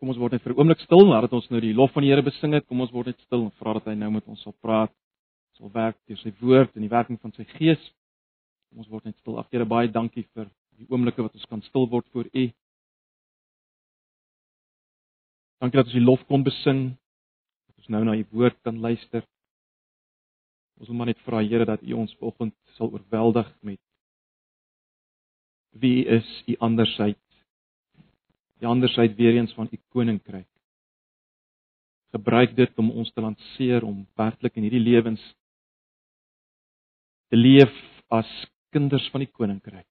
Kom ons word net vir 'n oomblik stil nadat ons nou die lof van die Here besing het. Kom ons word net stil en vra dat hy nou met ons sal praat. Sal werk deur sy woord en die werking van sy gees. Kom ons word net stil. Ag Here, baie dankie vir die oomblikke wat ons kan stil word voor U. Dankie dat ons die lof kon besing. Dat ons nou na U woord kan luister. Ons wil maar net vra Here dat U ons vanoggend sal oorweldig met wie is U andersheid die ander sy weer eens van u koninkryk. Gebruik dit om ons te lanceer om werklik in hierdie lewens te leef as kinders van die koninkryk.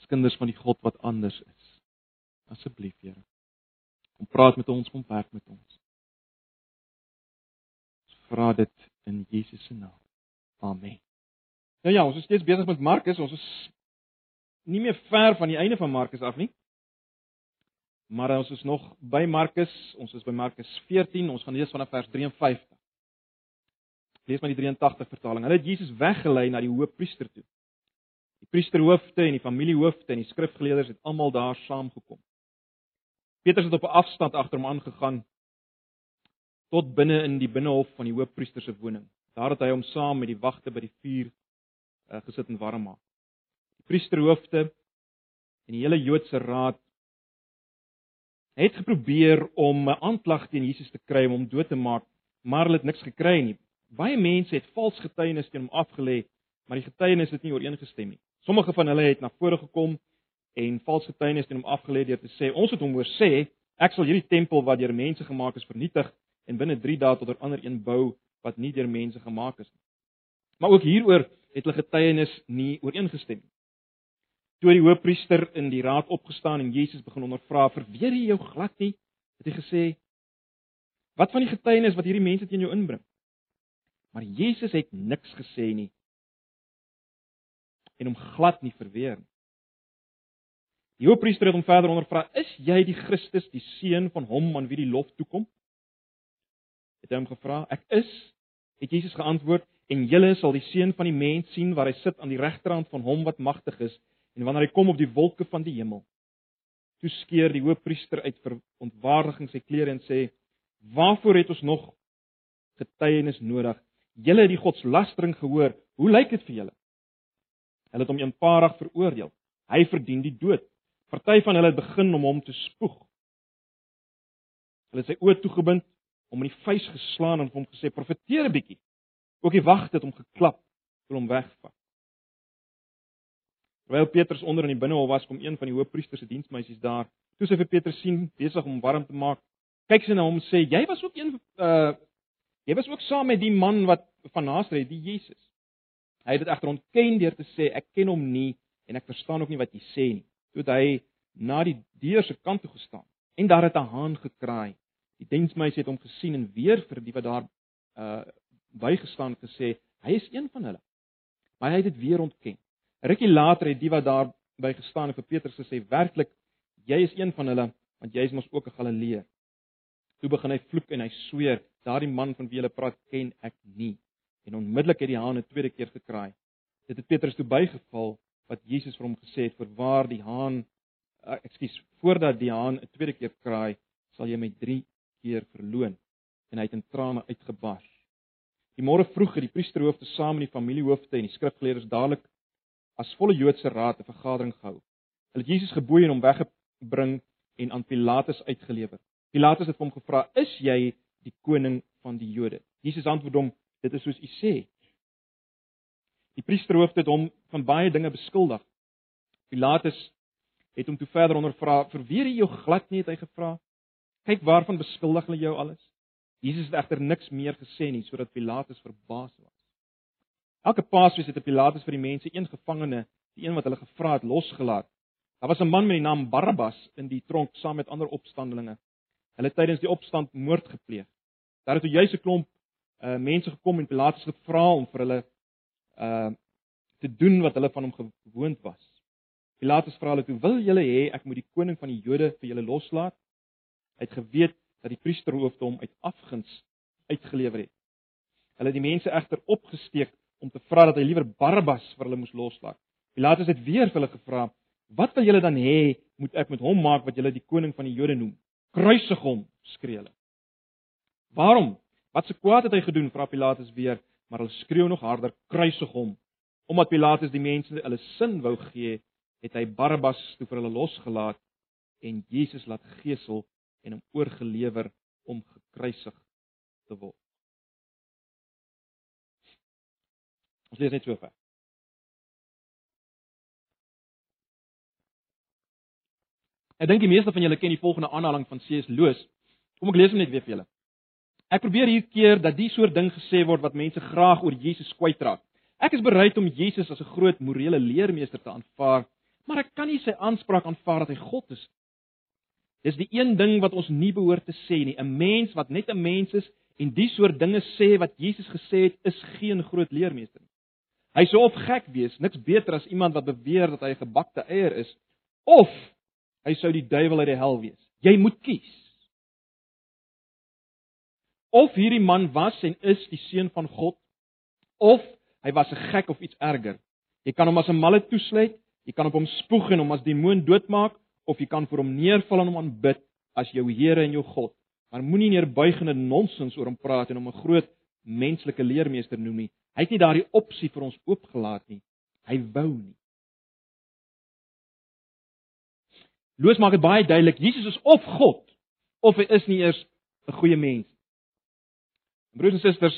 As kinders van die God wat anders is. Asseblief, Here. Kom praat met ons, kom werk met ons. Ons vra dit in Jesus se naam. Amen. Nou ja, ons is steeds besig met Markus. Ons is nie meer ver van die einde van Markus af nie. Maar ons is nog by Markus, ons is by Markus 14, ons gaan lees vanaf vers 53. Lees maar die 83 vertaling. Hulle het Jesus weggelei na die hoofpriester toe. Die priesterhoofde en die familiehoofde en die skrifgeleerders het almal daar saamgekom. Petrus het op 'n afstand agter hom aangegaan tot binne in die binnehof van die hoofpriester se woning. Daar het hy hom saam met die wagte by die vuur uh, gesit en warm maak. Die priesterhoofde en die hele Joodse raad het geprobeer om 'n aanklag teen Jesus te kry om hom dood te maak, maar hulle het niks gekry nie. Baie mense het vals getuienis teen hom afgelê, maar die getuienis het nie ooreengestem nie. Sommige van hulle het na vore gekom en vals getuienis teen hom afgelê deur te sê: "Ons het hom hoor sê, ek sal hierdie tempel wat deur mense gemaak is vernietig en binne 3 dae tot 'n ander een bou wat nie deur mense gemaak is nie." Maar ook hieroor het hulle getuienis nie ooreengestem nie. Toe die hoofpriester in die raad opgestaan en Jesus begin ondervra, "Verweer jy jou glad nie?" het hy gesê, "Wat van die getuienis wat hierdie mense teen jou inbring?" Maar Jesus het niks gesê nie en hom glad nie verweer nie. Die hoofpriester het hom verder ondervra, "Is jy die Christus, die seun van hom aan wie die lof toekom?" Het hy hom gevra, "Ek is," het Jesus geantwoord, "en julle sal die seun van die mens sien waar hy sit aan die regterhand van hom wat magtig is." En wanneer hy kom op die wolke van die hemel, toe skeer die hoofpriester uit vir ontwaardiging sy klere en sê: "Waarvoor het ons nog getuienis nodig? Julle het die godslastering gehoor. Hoe lyk dit vir julle?" Hulle het hom eenparig veroordeel. Hy verdien die dood. Party van hulle het begin om hom te spoeg. Hulle het sy oë toegebind, hom in die vuis geslaan en hom gesê: "Profeteer 'n bietjie." Ook die wagte het hom geklap, wil hom wegvat. Terwyl Petrus onder in die binnehof was, kom een van die hoofpriester se diensmeisies daar. Toe sy vir Petrus sien besig om warm te maak, kyk sy na hom en sê: "Jy was ook een uh jy was ook saam met die man wat van Nasaret, die Jesus." Hy het dit egter ontken deur te sê: "Ek ken hom nie en ek verstaan ook nie wat jy sê nie." Toe hy na die deur se kant toe gestaan en daar het 'n haan gekraai. Die diensmeisie het hom gesien en weer vir die wat daar uh bygestaan gesê: "Hy is een van hulle." Maar hy het dit weer ontken. Rukkie later het die wat daar by gestaan het vir Petrus gesê: "Werklik, jy is een van hulle, want jy is mos ook 'n Galileër." Toe begin hy vloek en hy sweer: "Daardie man van wie jy praat, ken ek nie." En onmiddellik het die haan 'n tweede keer gekraai. Dit het Petrus toe bygeval wat Jesus vir hom gesê het: "Voorwaar die haan, uh, ekskuus, voordat die haan 'n tweede keer kraai, sal jy my 3 keer verloon." En hy het in trane uitgebars. Die môre vroeg het die priesterhoofde saam met die familiehoofde en die skrifgeleerdes dadelik as volle Joodse raad 'n vergadering gehou. Hulle het Jesus geboei en hom weggebring en aan Pilatus uitgelewer. Pilatus het hom gevra: "Is jy die koning van die Jode?" Jesus antwoord hom: "Dit is soos u sê." Die priesterhoofde het hom van baie dinge beskuldig. Pilatus het hom toe verder ondervra: "Verweer jy jou glad nie?" het hy gevra. "Kyk waarvan beskuldig hulle jou alles?" Jesus het egter niks meer gesê nie sodat Pilatus verbaas was. Elke Paasfees het Pilatus vir die mense een gevangene, die een wat hulle gevra het, losgelaat. Daar was 'n man met die naam Barabbas in die tronk saam met ander opstandelinge. Hulle het tydens die opstand moord gepleeg. Daar het 'n juise klomp uh mense gekom en Pilatus gevra om vir hulle uh te doen wat hulle van hom gewoond was. Pilatus vra hulle toe: "Wil julle hê ek moet die koning van die Jode vir julle loslaat?" Hy het geweet dat die priesterhoofde hom uit afguns uitgelewer het. Hulle het die mense egter opgesteek om te vra dat hy liewer Barabbas vir hulle moes loslaat. Pilatus het weer vir hulle gevra: Wat wil julle dan hê moet ek met hom maak wat julle die koning van die Jode noem? Kruisig hom, skree hulle. Waarom? Wat se kwaad het hy gedoen? vra Pilatus weer, maar hulle skreeu nog harder: Kruisig hom. Omdat Pilatus die mense hulle sin wou gee, het hy Barabbas toe vir hulle losgelaat en Jesus laat gesel en hom oorgelewer om gekruisig te word. Ons lees net so ver. Ek dink die meeste van julle ken die volgende aanhaling van C.S. Lewis. Kom ek lees hom net weer vir julle. Ek probeer hier keer dat die soort ding gesê word wat mense graag oor Jesus kwytraak. Ek is bereid om Jesus as 'n groot morele leermeester te aanvaar, maar ek kan nie sy aanspraak aanvaar dat hy God is. Dis die een ding wat ons nie behoort te sê nie. 'n Mens wat net 'n mens is en die soort dinge sê wat Jesus gesê het, is geen groot leermeester nie. Hy sou of gek wees, niks beter as iemand wat beweer dat hy 'n gebakte eier is, of hy sou die duiwel uit die hel wees. Jy moet kies. Of hierdie man was en is die seun van God, of hy was 'n gek of iets erger. Jy kan hom as 'n malle toesluit, jy kan op hom spoeg en hom as demoon doodmaak, of jy kan vir hom neerval en hom aanbid as jou Here en jou God. Maar moenie neerbuigende nonsens oor hom praat en hom 'n groot menslike leermeester noem nie. Hy het nie daardie opsie vir ons oopgelaat nie. Hy wou nie. Loos maak dit baie duidelik, Jesus is of God of hy is nie eers 'n goeie mens. Broers en susters,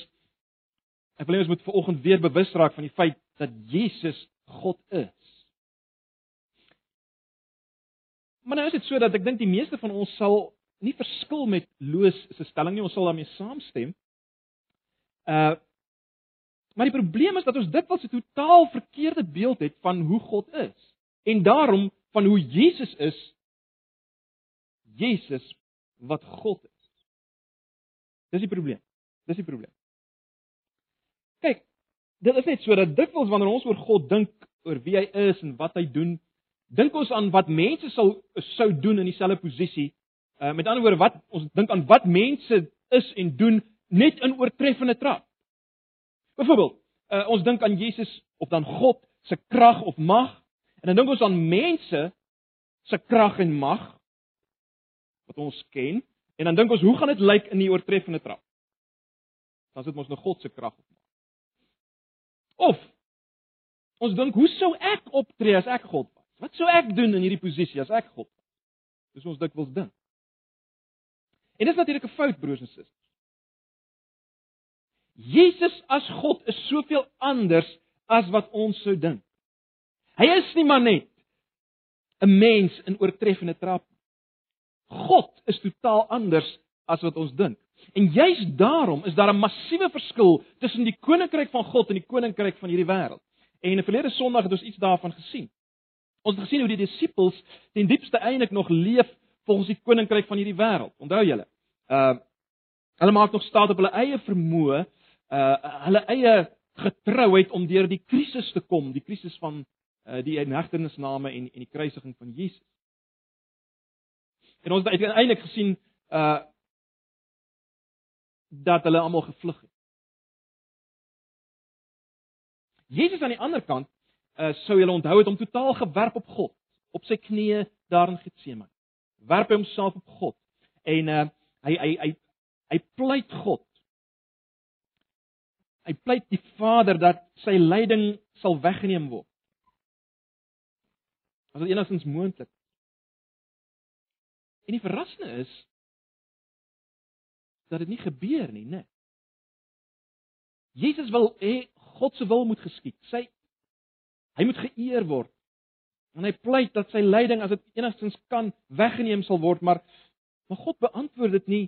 ek wil hê ons moet vanoggend weer bewus raak van die feit dat Jesus God is. Maar nou is dit so dat ek dink die meeste van ons sal nie verskil met Loos se stelling nie, ons sal daarmee saamstem. Uh maar die probleem is dat ons dikwels 'n totaal verkeerde beeld het van hoe God is. En daarom van hoe Jesus is Jesus wat God is. Dis die probleem. Dis die probleem. Kyk, dit is net so dat dikwels wanneer ons oor God dink, oor wie hy is en wat hy doen, dink ons aan wat mense sal sou doen in dieselfde posisie. Uh met ander woorde, wat ons dink aan wat mense is en doen net in oortreffende trap. Byvoorbeeld, uh ons dink aan Jesus of dan God se krag of mag En dan dink ons aan mense se krag en mag wat ons ken en dan dink ons hoe gaan dit lyk in die oortreffende trap? Dan sit ons nou God se krag op. Of ons dink hoe sou ek optree as ek God was? Wat sou ek doen in hierdie posisie as ek God was? Dis ons dikwels dink. En dis natuurlik 'n fout broers en susters. Jesus as God is soveel anders as wat ons sou dink. Hy is nie maar net 'n mens in oortreffende trap. God is totaal anders as wat ons dink. En juis daarom is daar 'n massiewe verskil tussen die koninkryk van God en die koninkryk van hierdie wêreld. En verlede Sondag het ons iets daarvan gesien. Ons het gesien hoe die disippels ten diepste eintlik nog leef volgens die koninkryk van hierdie wêreld. Onthou julle? Uh hulle maak nog staat op hulle eie vermoë, uh hulle eie getrouheid om deur die krisis te kom, die krisis van uh, die inhegtenisname en en die kruisiging van Jesus. En ons het uiteindelik gesien uh dat hulle almal gevlug het. Jesus aan die ander kant uh sou julle onthou het om totaal gewerp op God, op sy knieë daar in Getsemane. Werp homself op God en uh hy hy hy hy pleit God. Hy pleit die Vader dat sy lyding sal weggeneem word as dit enigstens moontlik. En die verrassende is dat dit nie gebeur nie, né? Jesus wil hê God se wil moet geskied. Sy hy moet geëer word. En hy pleit dat sy lyding as dit enigstens kan weggeneem sal word, maar maar God beantwoord dit nie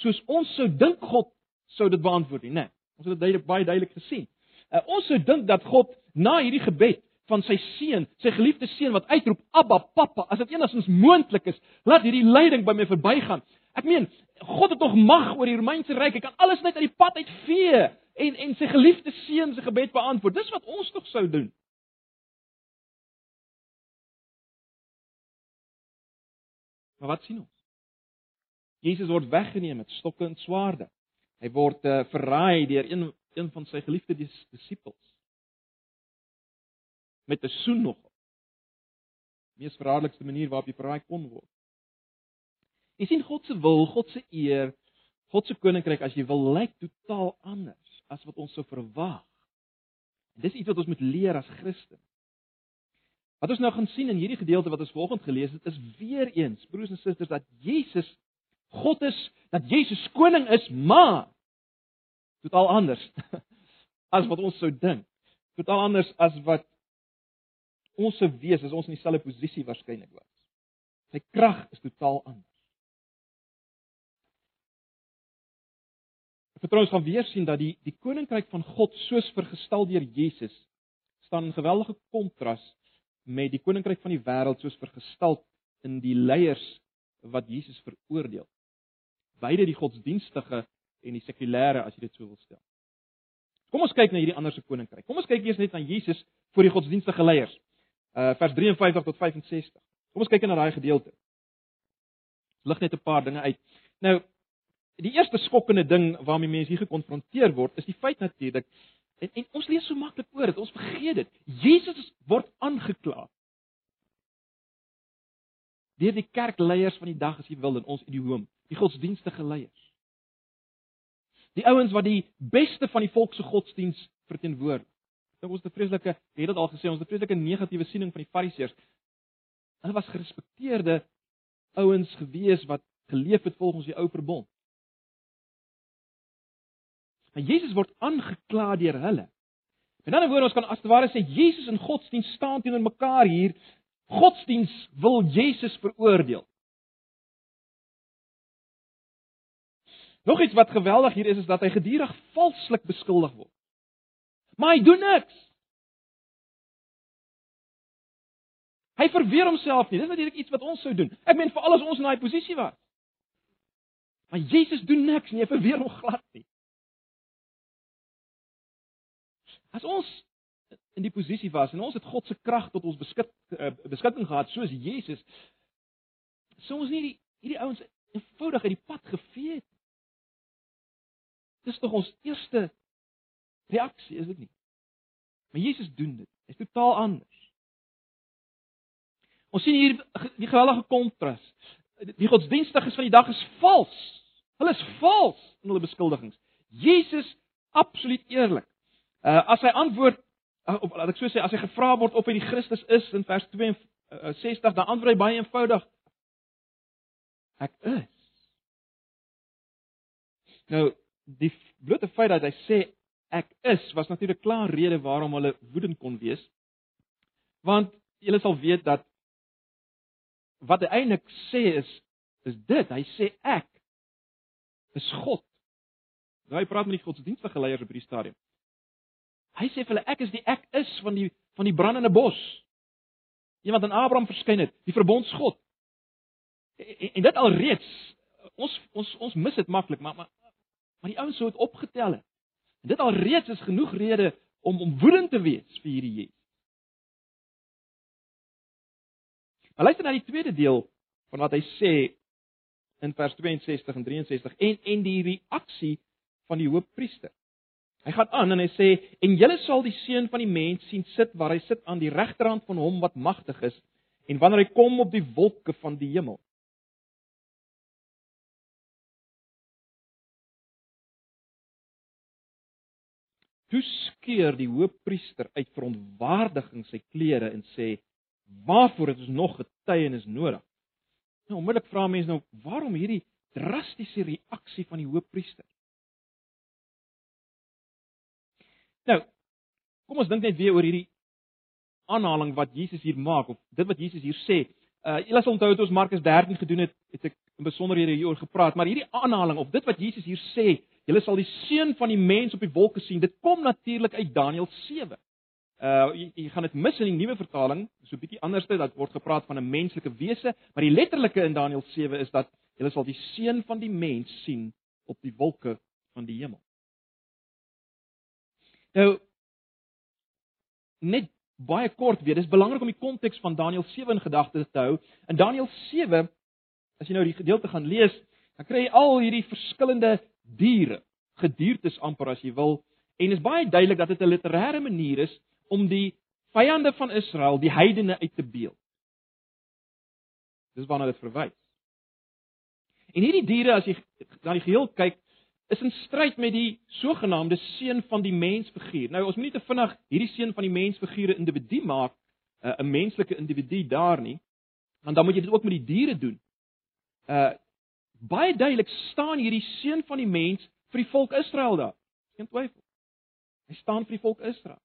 soos ons sou dink God sou dit beantwoord nie, né? Ons het dit duidelik baie duidelik gesien. Uh, ons sou dink dat God na hierdie gebed van sy seun, sy geliefde seun wat uitroep Abba Papa, as dit enigstens moontlik is, laat hierdie lyding by my verbygaan. Ek meen, God het tog mag oor die Romeinse ryk. Hy kan alles net uit die pad uitvee en en sy geliefde seun se gebed beantwoord. Dis wat ons tog sou doen. Maar wat sien ons? Jesus word weggeneem met stokke en swaarde. Hy word uh, verraai deur een een van sy geliefde disippels met 'n soen nog. mees verraderlikste manier waarop jy verraai kon word. Jy sien God se wil, God se eer, God se koninkryk as jy wil lyk totaal anders as wat ons sou verwag. Dis iets wat ons moet leer as Christen. Wat ons nou gaan sien in hierdie gedeelte wat ons vanoggend gelees het, is weer eens, broers en susters, dat Jesus God is, dat Jesus koning is, maar totaal anders as wat ons sou dink. Totaal anders as wat ons sou wees as ons in dieselfde posisie waarskynlik was. Sy krag is totaal anders. Ek vertrou ons gaan weer sien dat die die koninkryk van God soos vergestel deur Jesus staan in geweldige kontras met die koninkryk van die wêreld soos vergestel in die leiers wat Jesus veroordeel. Beide die godsdienstige en die sekulêre as jy dit so wil stel. Kom ons kyk na hierdie ander se koninkryk. Kom ons kyk eers net na Jesus voor die godsdienstige leiers. Uh vers 53 tot 65. Kom ons kyk na daai gedeelte. Lig net 'n paar dinge uit. Nou, die eerste skokkende ding waarmee mense hier gekonfronteer word, is die feit natuurlik en, en ons lees so maklik oor dit, ons vergeet dit. Jesus word aangekla. Deur die kerkleiers van die dag as jy wil in ons idioom, die godsdienstige leiers. Die ouens wat die beste van die volk se godsdiens verteenwoordig. Dink ons het 'n vreeslike, het dit al gesê, ons het 'n vreeslike negatiewe siening van die Fariseërs. Hulle was gerespekteerde ouens gewees wat geleef het volgens die ou verbond. Maar Jesus word aangekla deur hulle. In ander woorde, ons kan as te ware sê Jesus en godsdienst staan teenoor mekaar hier. Godsdienst wil Jesus veroordeel. Nog iets wat geweldig hier is is dat hy gedurig valslik beskuldig word. Maar hy doen niks. Hy verweer homself nie. Dis natuurlik iets wat ons sou doen. Ek meen vir alles ons in daai posisie was. Maar Jesus doen niks nie. Hy verweer hom glad nie. As ons in die posisie was en ons het God se krag tot ons beskik uh, beskikking gehad soos Jesus, sou ons nie die, hierdie ouens eenvoudig uit die pad gevee het. Dis tog ons eerste reaksie, is dit nie? Maar Jesus doen dit. Hy's totaal anders. Ons sien hier die geweldige kontras. Die godsdienstiges van die dag is vals. Hulle is vals in hulle beskuldigings. Jesus absoluut eerlik. Uh as hy antwoord uh, op laat ek so sê as hy gevra word of hy die Christus is in vers 62 uh, dan antwoord hy baie eenvoudig ek is. Nou die blote feit dat hy sê ek is was natuurlik klaar rede waarom hulle woedend kon wees. Want julle sal weet dat wat hy eintlik sê is is dit, hy sê ek is God. Nou hy praat met die godsdienstige leiers op hierdie stadium. Hy sê vir hulle ek is die ek is van die van die brandende bos. Iemand aan Abraham verskyn het, die verbondsgod. En, en dit alreeds ons ons ons mis dit maklik, maar maar maar die ouens sou dit opgetel het. En dit alreeds is genoeg rede om om woedend te wees vir hierdie Jesus. Maar luister na die tweede deel van wat hy sê in vers 62 en 63 en en die reaksie van die hoofpriester. Hy gaan aan en hy sê en julle sal die seun van die mens sien sit waar hy sit aan die regterhand van hom wat magtig is en wanneer hy kom op die wolke van die hemel. Toe skeur die hoofpriester uit verontwaardiging sy klere en sê: "Waarvoor het ons nog getuienis nodig?" Nou onmiddellik vra mense nou, "Waarom hierdie drastiese reaksie van die hoofpriester?" Nou, kom ons dink net weer oor hierdie aanhaling wat Jesus hier maak of dit wat Jesus hier sê. Uh julle sal onthou het ons Markus 13 gedoen het, het ek in besonderhede hieroor gepraat, maar hierdie aanhaling of dit wat Jesus hier sê, julle sal die seun van die mens op die wolke sien, dit kom natuurlik uit Daniël 7. Uh jy, jy gaan dit mis in die nuwe vertaling, so 'n bietjie anderste dat word gepraat van 'n menslike wese, maar die letterlike in Daniël 7 is dat julle sal die seun van die mens sien op die wolke van die hemel. Nou net baie kort weer, dis belangrik om die konteks van Daniël 7 in gedagte te hou. In Daniël 7, as jy nou die gedeelte gaan lees, dan kry jy al hierdie verskillende diere, gediertes amper as jy wil, en is baie duidelik dat dit 'n literêre manier is om die vyande van Israel, die heidene uit te beeld. Dis waarna dit verwys. En hierdie diere as jy na die geheel kyk, is in stryd met die sogenaamde seun van die mens figuur. Nou ons moet nie te vinnig hierdie seun van die mens figuur 'n individu maak, uh, 'n menslike individu daar nie, want dan moet jy dit ook met die diere doen. Uh baie duidelik staan hierdie seun van die mens vir die volk Israel daar. Geen twyfel. Hy staan vir die volk Israel.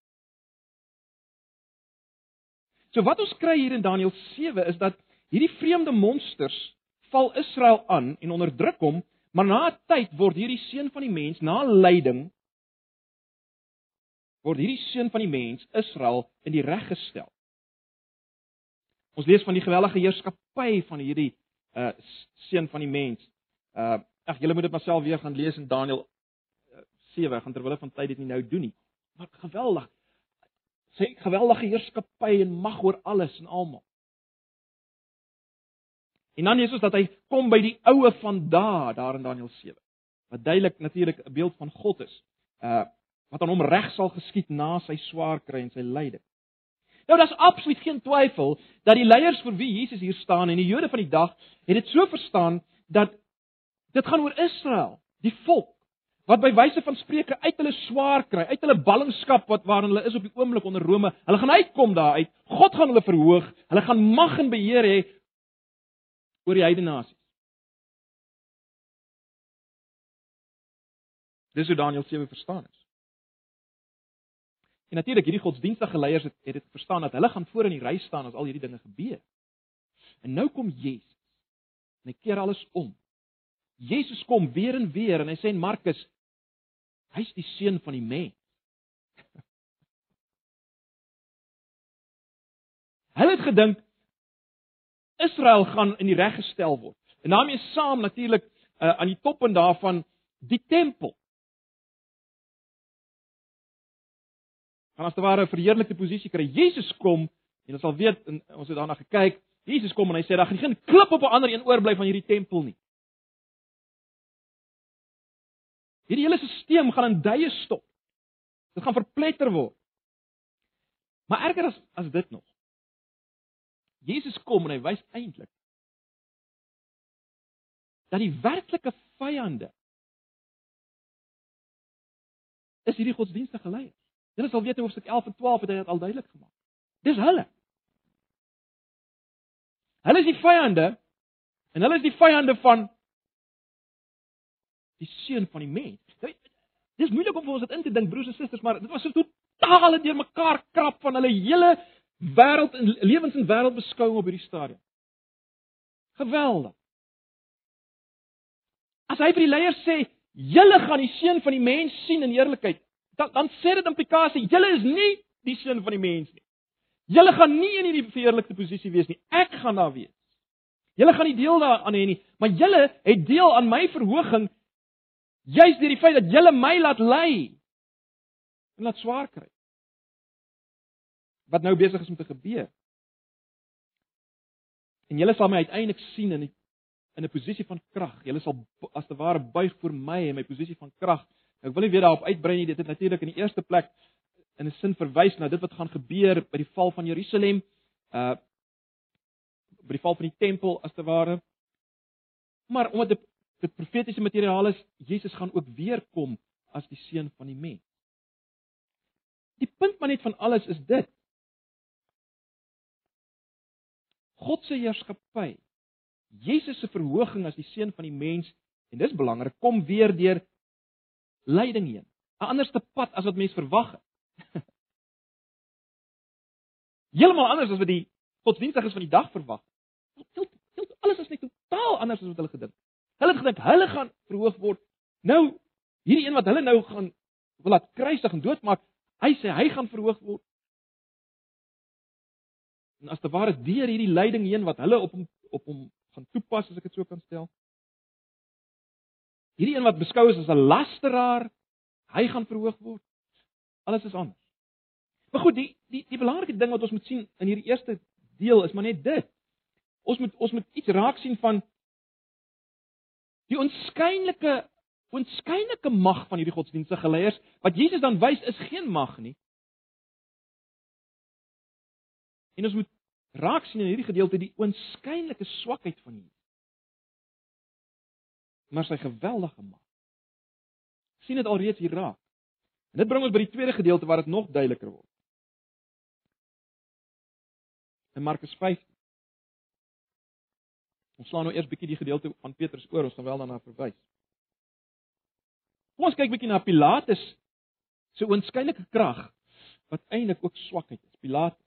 So wat ons kry hier in Daniël 7 is dat hierdie vreemde monsters val Israel aan en onderdruk hom Maar na 'n tyd word hierdie seun van die mens na lyding word hierdie seun van die mens Israel in die reg gestel. Ons lees van die gewellige heerskappy van hierdie uh seun van die mens. Uh ag julle moet dit maar self weer gaan lees in Daniël 7 gaan terwyl van tyd dit nie nou doen nie. Maar geweldig. Sy geweldige heerskappy en mag oor alles en almal. En dan Jesus dat hy kom by die oue van daai daar in Daniël 7. Wat duidelik natuurlik 'n beeld van God is. Uh wat aan hom reg sal geskied na sy swaar kry en sy lyding. Nou daar's absoluut geen twyfel dat die leiers vir wie Jesus hier staan en die Jode van die dag het dit so verstaan dat dit gaan oor Israel, die volk wat by wyse van spreuke uit hulle swaar kry, uit hulle ballingskap wat waarin hulle is op die oomblik onder Rome. Hulle gaan uitkom daar uit. God gaan hulle verhoog. Hulle gaan mag en beheer hê oor die heidene nasies. Dis hoe Daniël 7 verstaan is. En natuurlik hierdie godsdienstige leiers het het dit verstaan dat hulle gaan voor in die ry staan as al hierdie dinge gebeur. En nou kom Jesus. En hy keer alles om. Jesus kom weer en weer en hy sê en Markus hy's die seun van die mens. Hulle het gedink Israel gaan in die reg gestel word. En daarmee saam natuurlik uh, aan die toppunt daarvan die tempel. Gaan as te ware 'n verheerlikte posisie kry. Jesus kom en ons sal weet en ons het daarna gekyk. Jesus kom en hy sê daar gaan geen klip op 'n ander een oorbly van hierdie tempel nie. Hierdie hele stelsel gaan in duie stop. Dit gaan verpletter word. Maar erger as as dit nog. Jesus kom en hy wys eintlik dat die werklike vyande is hierdie godsdienstige leiers. Julle sal weet in hoofstuk 11 en 12 het hy dit al duidelik gemaak. Dis hulle. Hulle is die vyande en hulle is die vyande van die seun van die mens. Dis moeilik om vir ons dit in te dink broers en susters, maar dit was so totaal en deurmekaar krap van hulle hele wêreld en lewens en wêreldbeskouing op hierdie stadium. Geweldig. As hy vir die leiers sê, "Julle gaan die seun van die mens sien in heerlikheid," dan dan sê dit implikasie, "Julle is nie die seun van die mens nie. Julle gaan nie in hierdie verheerlikte posisie wees nie. Ek gaan daar wees. Julle gaan nie deel daaraan hê nie, maar julle het deel aan my verhoging juis deur die feit dat julle my laat lei en laat swaar kry wat nou besig is om te gebeur. En julle sal my uiteindelik sien in die, in 'n posisie van krag. Julle sal as te ware buig voor my in my posisie van krag. Ek wil nie weer daarop uitbrei nie. Dit het natuurlik in die eerste plek in 'n sin verwys na dit wat gaan gebeur by die val van Jerusalem. Uh by die val van die tempel as te ware. Maar omdat dit dit profetiese materiaal is, Jesus gaan ook weer kom as die seun van die mens. Die punt maar net van alles is dit. God se heerskappy. Jesus se verhoging as die seun van die mens en dis belangrik kom weer deur lyding heen. 'n Anderste pad as wat mense verwag het. Heeltemal anders as wat die godsdienstiges van die dag verwag. Heel, heel, alles is net totaal anders as wat hulle gedink. Hulle het gedink hulle gaan verhoog word. Nou hierdie een wat hulle nou gaan wil laat kruisig en doodmaak, hy sê hy gaan verhoog word. En as te ware deur hierdie lyding heen wat hulle op hom op hom gaan toepas as ek dit so kan stel. Hierdie een wat beskou is as 'n lasteraar, hy gaan verhoog word. Alles is anders. Maar goed, die die die belangrike ding wat ons moet sien in hierdie eerste deel is maar net dit. Ons moet ons moet iets raak sien van die onskynlike onskynlike mag van hierdie godsdienstige leiers wat Jesus dan wys is geen mag nie. En ons moet raak sien in hierdie gedeelte die oënskynlike swakheid van Jesus. Maar sy geweldige mag. sien dit alreeds hier raak. En dit bring ons by die tweede gedeelte waar dit nog duideliker word. In Markus 15. Ons slaan nou eers bietjie die gedeelte van Petrus oor, ons gaan wel daarna verwys. Kom ons kyk bietjie na Pilatus se oënskynlike krag wat eintlik ook swakheid is. Pilatus.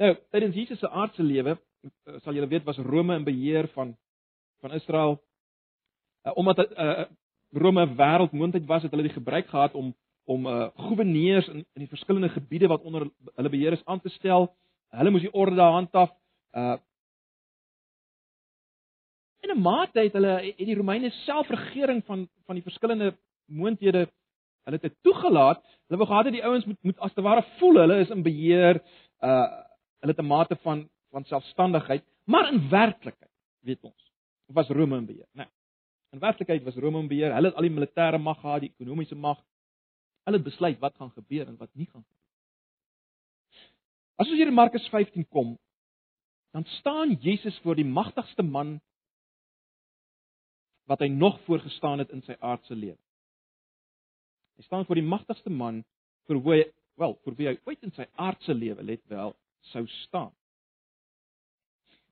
Nou, tydens Jesus se aardse lewe, eh, sal julle weet, was Rome in beheer van van Israel. Uh, omdat 'n uh, Rome wêreldmoondheid was, het hulle die gebruik gehad om om uh, goewerneurs in in die verskillende gebiede wat onder hulle beheer is aan te stel. Hulle moes die orde handhaaf. Uh In 'n mate het hulle het die Romeine self regering van van die verskillende moondhede hulle het toegelaat. Hulle wou gehad het die ouens moet moet as te ware voel hulle is in beheer. Uh hulle het 'n mate van van selfstandigheid, maar in werklikheid, weet ons, was Rome in beheer, né? Nee, in werklikheid was Rome in beheer. Hulle het al die militêre mag gehad, die ekonomiese mag. Hulle het besluit wat gaan gebeur en wat nie gaan gebeur. As ons hier in Markus 15 kom, dan staan Jesus voor die magtigste man wat hy nog voorgestaan het in sy aardse lewe. Hy staan voor die magtigste man vir hoe hy, wel, vir wie hy ooit in sy aardse lewe let wel sou staan.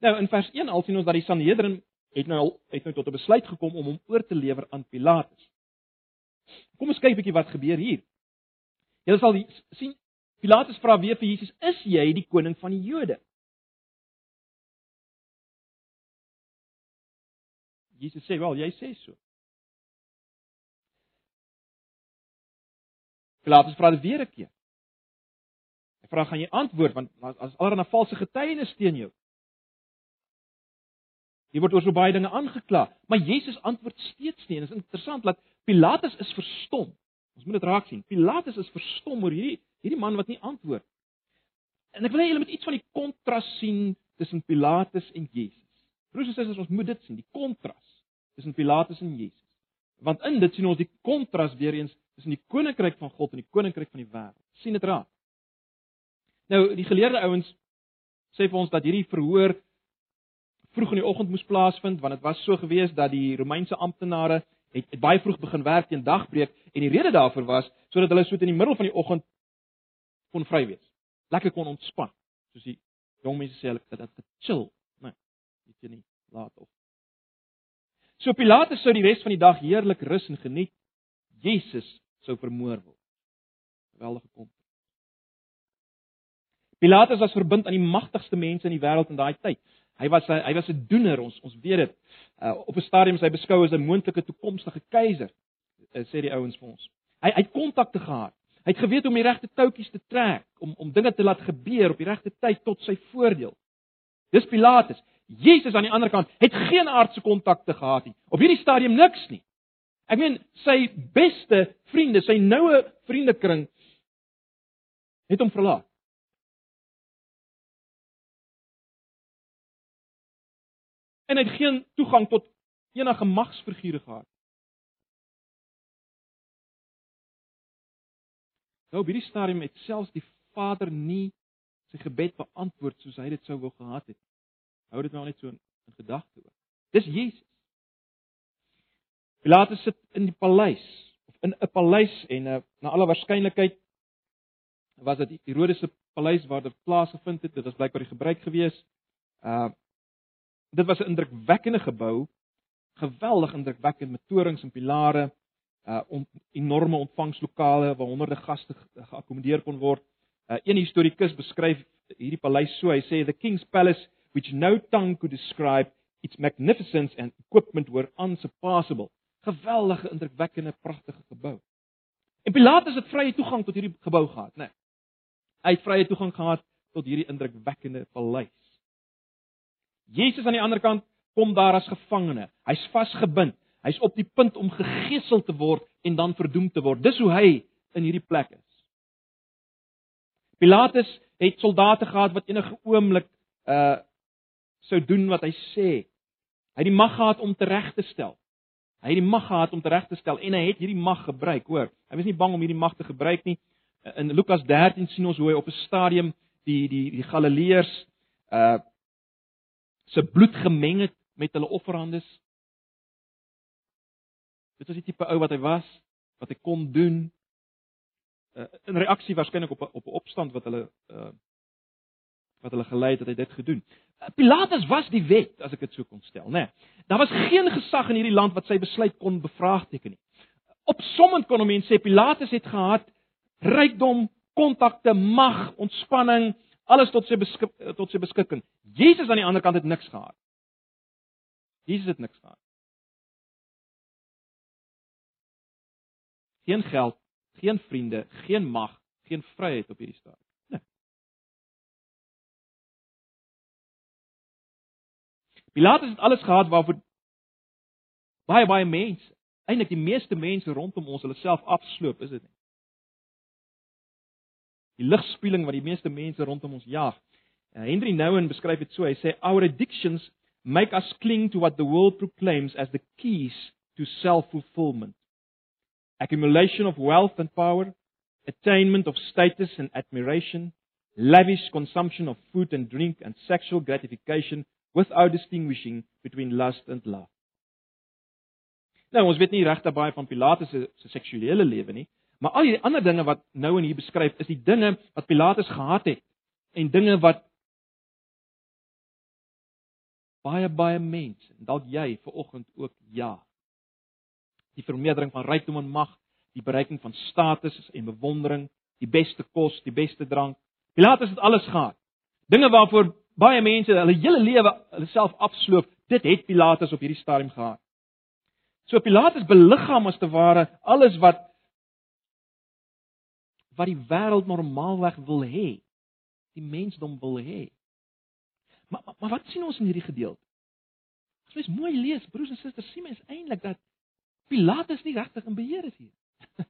Nou in vers 1 al sien ons dat die Sanhedrin het nou het nou tot 'n besluit gekom om hom oor te lewer aan Pilatus. Kom ons kyk 'n bietjie wat gebeur hier. Jy sal sien Pilatus vra weer vir Jesus: "Is jy die koning van die Jode?" Jesus sê: "Wel, jy sê so." Pilatus vra dit weer 'n keer. Hy vra: "Gaan jy antwoord want as allerlei valse getuienis teen jou?" Jy word oor so baie dinge aangekla, maar Jesus antwoord steeds nie. En dit is interessant dat Pilatus is verstom. Ons moet dit raak sien. Pilatus is verstom oor hierdie hierdie man wat nie antwoord. En ek wil hê julle moet iets van die kontras sien tussen Pilatus en Jesus. Broers en susters, ons moet dit sien, die kontras tussen Pilatus en Jesus. Want in dit sien ons die kontras weer eens tussen die koninkryk van God en die koninkryk van die wêreld. sien dit raak. Nou die geleerde ouens sê vir ons dat hierdie verhoor vroeg in die oggend moes plaasvind want dit was so gewees dat die Romeinse amptenare het, het baie vroeg begin werk teen dagbreek en die rede daarvoor was sodat hulle so in die middel van die oggend kon vry wees. Lekker kon ontspan. Soos die jong mense sê hulle het dit chill, nee, weet jy nie, laat of. So Pilatus sou die res van die dag heerlik rus en geniet. Jesus sou vermoor word. Geweldige kom. Pilatus was verbind aan die magtigste mense in die wêreld in daai tyd. Hy was hy was 'n doener, ons ons weet dit. Uh, op 'n stadium is hy beskou as 'n moontlike toekomstige keiser, uh, sê die ouens vir ons. Hy hy het kontakte gehad. Hy het geweet om die regte toutjies te trek, om om dinge te laat gebeur op die regte tyd tot sy voordeel. Dis Pilatus. Jesus aan die ander kant het geen aardse kontakte gehad nie. Op hierdie stadium niks nie. Ek meen sy beste vriende, sy noue vriendekring het hom verlaat. En hy het geen toegang tot enige magsfigure gehad. Nou op hierdie stadium het selfs die Vader nie sy gebed beantwoord soos hy dit sou wou gehad het. Hou dit nou net so in, in gedagte oor. Dis Jesus. Pilatus sit in die paleis of in 'n paleis en uh, na alle waarskynlikheid was dit Herodes se paleis waar dit plaasgevind het. Dit was blykbaar die gebruik gewees. Uh dit was 'n indrukwekkende gebou, geweldig indrukwekkend met torings en pilare, uh on, enorme ontvangslokale waar honderde gaste geakkommodeer kon word. Uh een historikus beskryf hierdie paleis so, hy sê the king's palace which no tongue could describe its magnificence and equipment were unsurpassable geweldige indrukwekkende pragtige gebou. En Pilatus het vrye toegang tot hierdie gebou gehad, né? Nee. Hy het vrye toegang gehad tot hierdie indrukwekkende paleis. Jesus aan die ander kant kom daar as gevangene. Hy's vasgebind. Hy's op die punt om gegeesel te word en dan verdoem te word. Dis hoe hy in hierdie plek is. Pilatus het soldate gehad wat enige oomblik uh sou doen wat hy sê. Hy het die mag gehad om te reg te stel. Hy het die mag gehad om te reg te stel en hy het hierdie mag gebruik, hoor. Hy was nie bang om hierdie mag te gebruik nie. In Lukas 13 sien ons hoe hy op 'n stadium die die die Galileërs uh se bloed gemeng het met hulle offerandes. Dit was die tipe ou wat hy was, wat hy kon doen uh, in reaksie waarskynlik op op 'n opstand wat hulle uh wat hulle gelei het dat hy dit gedoen. Uh, Pilatus was die wet, as ek dit so kon stel, né? Nee, daar was geen gesag in hierdie land wat sy besluit kon bevraagteken nie. Opsommend kon 'n mens sê Pilatus het gehad rykdom, kontakte, mag, ontspanning, alles tot sy beskik, tot sy beskikking. Jesus aan die ander kant het niks gehad. Jesus het niks gehad. Geen geld, geen vriende, geen mag, geen vryheid op hierdie stadium. Nee. Pilatus het alles gehad waarvoor baie baie mense, eintlik die meeste mense rondom ons hulle self afsloop, is dit nie? Die ligspieeling wat die meeste mense rondom ons jag. Uh, Henry Nouwen beskryf dit so, hy sê our addictions make us cling to what the world proclaims as the keys to self-fulfillment accumulation of wealth and power, attainment of status and admiration, lavish consumption of food and drink and sexual gratification without distinguishing between lust and love. Nou ons weet nie regtig baie van Pilatus se se seksuele lewe nie, maar al die ander dinge wat nou in hier beskryf is die dinge wat Pilatus gehad het en dinge wat baie baie mense, dalk jy ver oggend ook ja die vermeerdering van rykdom en mag, die bereiking van status en bewondering, die beste kos, die beste drank. Pilatus het alles gehad. Dinge waarvoor baie mense hulle hele lewe hulle self afsloop, dit het Pilatus op hierdie stadium gehad. So Pilatus beliggaam as te ware alles wat wat die wêreld normaalweg wil hê. Die mensdom wil hê. Maar, maar maar wat sien ons in hierdie gedeelte? As mens mooi lees, broers en susters, sien mens eintlik dat Pilatus nie regtig in beheer is hier.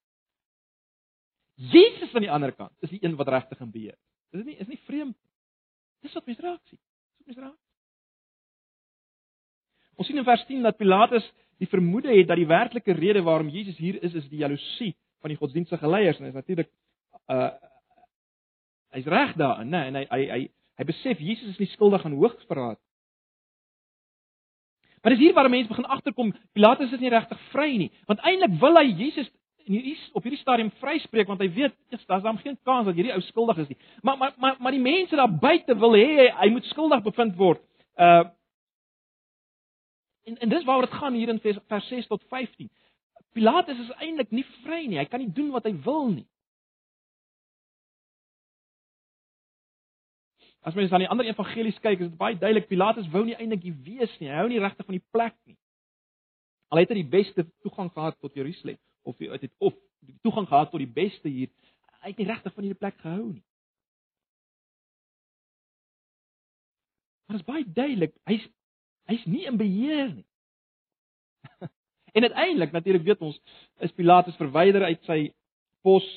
Jesus aan die ander kant is die een wat regtig in beheer. Is dit nie is nie vreemd? Dis wat mens raak sien. Dis wat mens raak. Ons sien in vers 10 dat Pilatus die vermoede het dat die werklike rede waarom Jesus hier is is die jaloesie van die godsdienstige leiers en hy is natuurlik uh hy's reg daarin, né? En hy hy hy hy besef Jesus is nie skuldig aan hoogsverraad Maar dis hier waar mense begin agterkom, Pilatus is nie regtig vry nie, want eintlik wil hy Jesus in hierdie op hierdie stadium vryspreek want hy weet daar's dan geen kans dat hierdie ou skuldig is nie. Maar maar maar maar die mense daar buite wil hê hy, hy moet skuldig bevind word. Uh En en dis waaroor dit gaan hier in vers, vers 6 tot 15. Pilatus is eintlik nie vry nie. Hy kan nie doen wat hy wil nie. As mens aan die ander evangelies kyk, is dit baie duidelik Pilatus wou nie eintlik hier wees nie. Hy hou nie regtig van die plek nie. Al het hy die beste toegang gehad tot Jerusalem of hy het of die toegang gehad tot die beste hier, hy het nie regtig van hierdie plek gehou nie. Maar dit is baie duidelik, hy's hy's nie in beheer nie. en uiteindelik natuurlik weet ons is Pilatus verwyder uit sy pos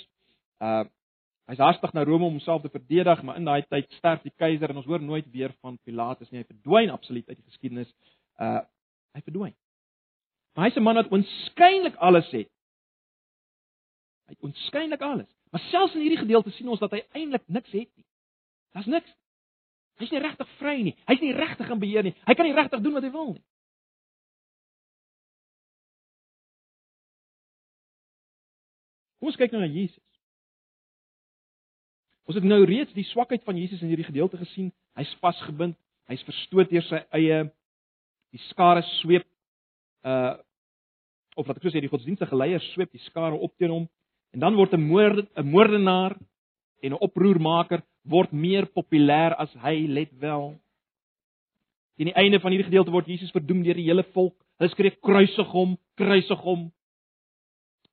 uh Hy's haastig na Rome om homself te verdedig, maar in daai tyd sterf die keiser en ons hoor nooit weer van Pilatus nie. Hy verdwyn absoluut uit die geskiedenis. Uh hy verdwyn. Maar hy's 'n man wat onskynlik alles het. Hy het onskynlik alles. Maar selfs in hierdie gedeelte sien ons dat hy eintlik niks het nie. Daar's niks. Hy's nie regtig vry nie. Hy's nie regtig in beheer nie. Hy kan nie regtig doen wat hy wil nie. Kom ons kyk nou na Jesus. Ons het nou reeds die swakheid van Jesus in hierdie gedeelte gesien. Hy's vasgebind, hy's verstoot deur sy eie die skare sweep uh of wat ek sou sê die godsdienstige leiers sweep die skare op teen hom en dan word 'n moord 'n moordenaar en 'n oproermaker word meer populêr as hy let wel. Teen die einde van hierdie gedeelte word Jesus verdoem deur die hele volk. Hulle skree kruisig hom, kruisig hom.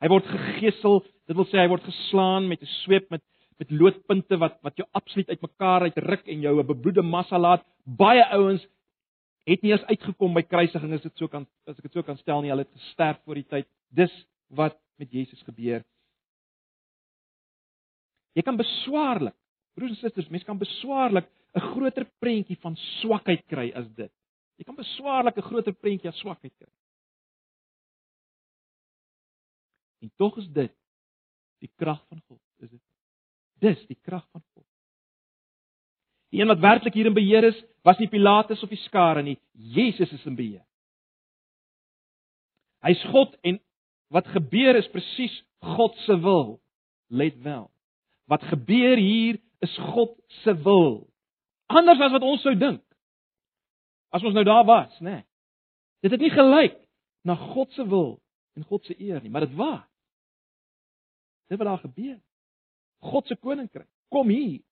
Hy word gegesel, dit wil sê hy word geslaan met 'n sweep met met loodpunte wat wat jou absoluut uitmekaar uitruk en jou 'n bebloede massa laat. Baie ouens het nie eens uitgekom by kruisiging as dit so kan as ek dit so kan stel nie. Hulle het gesterf voor die tyd. Dis wat met Jesus gebeur. Jy kan beswaarlik, broers en susters, mense kan beswaarlik 'n groter prentjie van swakheid kry as dit. Jy kan beswaarlik 'n groter prentjie van swakheid kry. En tog is dit die krag van God, is dit? Dis die krag van God. Die een wat werklik hier in beheer is, was nie Pilatus of die skare nie. Jesus is in beheer. Hy's God en wat gebeur is presies God se wil. Let wel. Wat gebeur hier is God se wil. Anders as wat ons sou dink. As ons nou daar was, né? Nee. Dit het nie gelyk na God se wil en God se eer nie, maar dit was. Dit wat daar gebeur. God se koninkryk kom hier.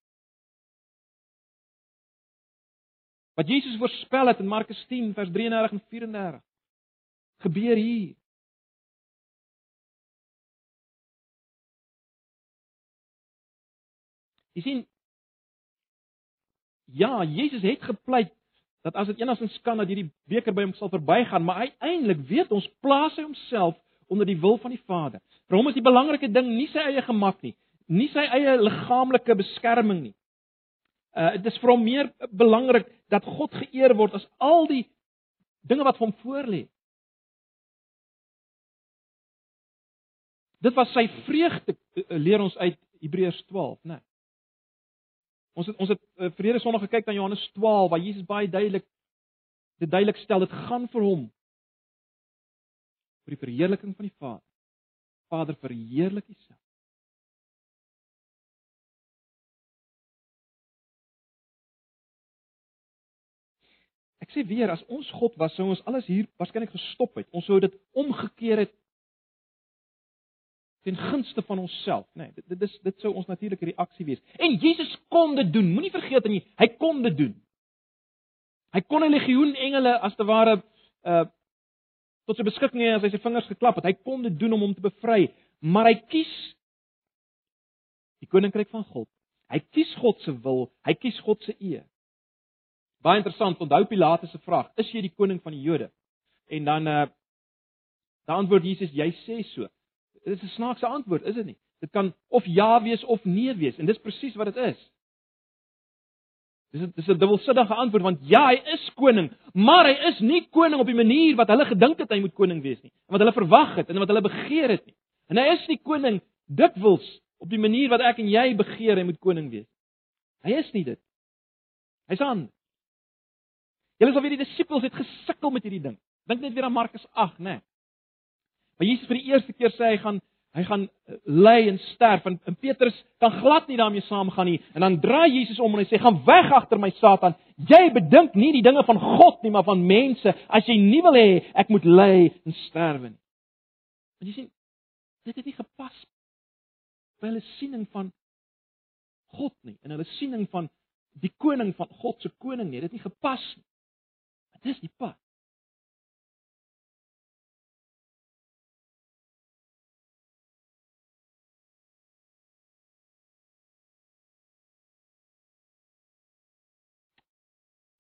Wat Jesus voorspel het in Markus 10 vers 33 en 34 gebeur hier. Jy sien Ja, Jesus het gepleit dat as dit enigstens kan dat hierdie beker by hom sal verbygaan, maar uiteindelik weet ons plaas hy homself onder die wil van die Vader. Vir hom is die belangrike ding nie sy eie gemak nie, nie sy eie liggaamlike beskerming nie. Uh dit is vir hom meer belangrik dat God geëer word as al die dinge wat hom voorlê. Dit was sy vreugde uh, leer ons uit Hebreërs 12, né? Nee. Ons het ons het uh, verlede Sondag gekyk na Johannes 12 waar Jesus baie duidelik dit duidelik stel dit gaan vir hom vir die verheerliking van die Vader. Vader verheerlik U. Sê weer as ons God was, sou ons alles hier waarskynlik gestop het. Ons sou dit omgekeer het ten gunste van onsself, nê. Nee, dit dit is dit sou ons natuurlike reaksie wees. En Jesus kon dit doen. Moenie vergeet nie, hy kon dit doen. Hy kon 'n legioen engele as te ware uh tot sy beskikking hê as hy sy vingers geklap het. Hy kon dit doen om hom te bevry, maar hy kies die koninkryk van God. Hy kies God se wil, hy kies God se eer. Baie interessant, onthou Pilate se vraag: "Is jy die koning van die Jode?" En dan uh dan antwoord Jesus: "Jy sê so." Dit is 'n snaakse antwoord, is dit nie? Dit kan of ja wees of nee wees en dis presies wat dit is. Dis dis 'n dubbelsinnige antwoord want ja, hy is koning, maar hy is nie koning op die manier wat hulle gedink het hy moet koning wees nie, wat hulle verwag het en wat hulle begeer het nie. En hy is nie koning dikwels op die manier wat ek en jy begeer hy moet koning wees. Hy is nie dit. Hy's aan. Julle sal weet die disippels het gesukkel met hierdie ding. Dink net weer aan Markus 8, né? Nee. Maar Jesus vir die eerste keer sê hy gaan hy gaan eh, ly en sterf en, en Petrus kan glad nie daarmee saamgaan nie. En dan draai Jesus om en hy sê: "Gaan weg agter my Satan. Jy bedink nie die dinge van God nie, maar van mense. As jy nie wil hê ek moet ly en sterwe nie." Want jy sien, dit het nie gepas by hulle siening van God nie en hulle siening van die koning van God se koning nie. Dit het nie gepas nie. Dit is die pad.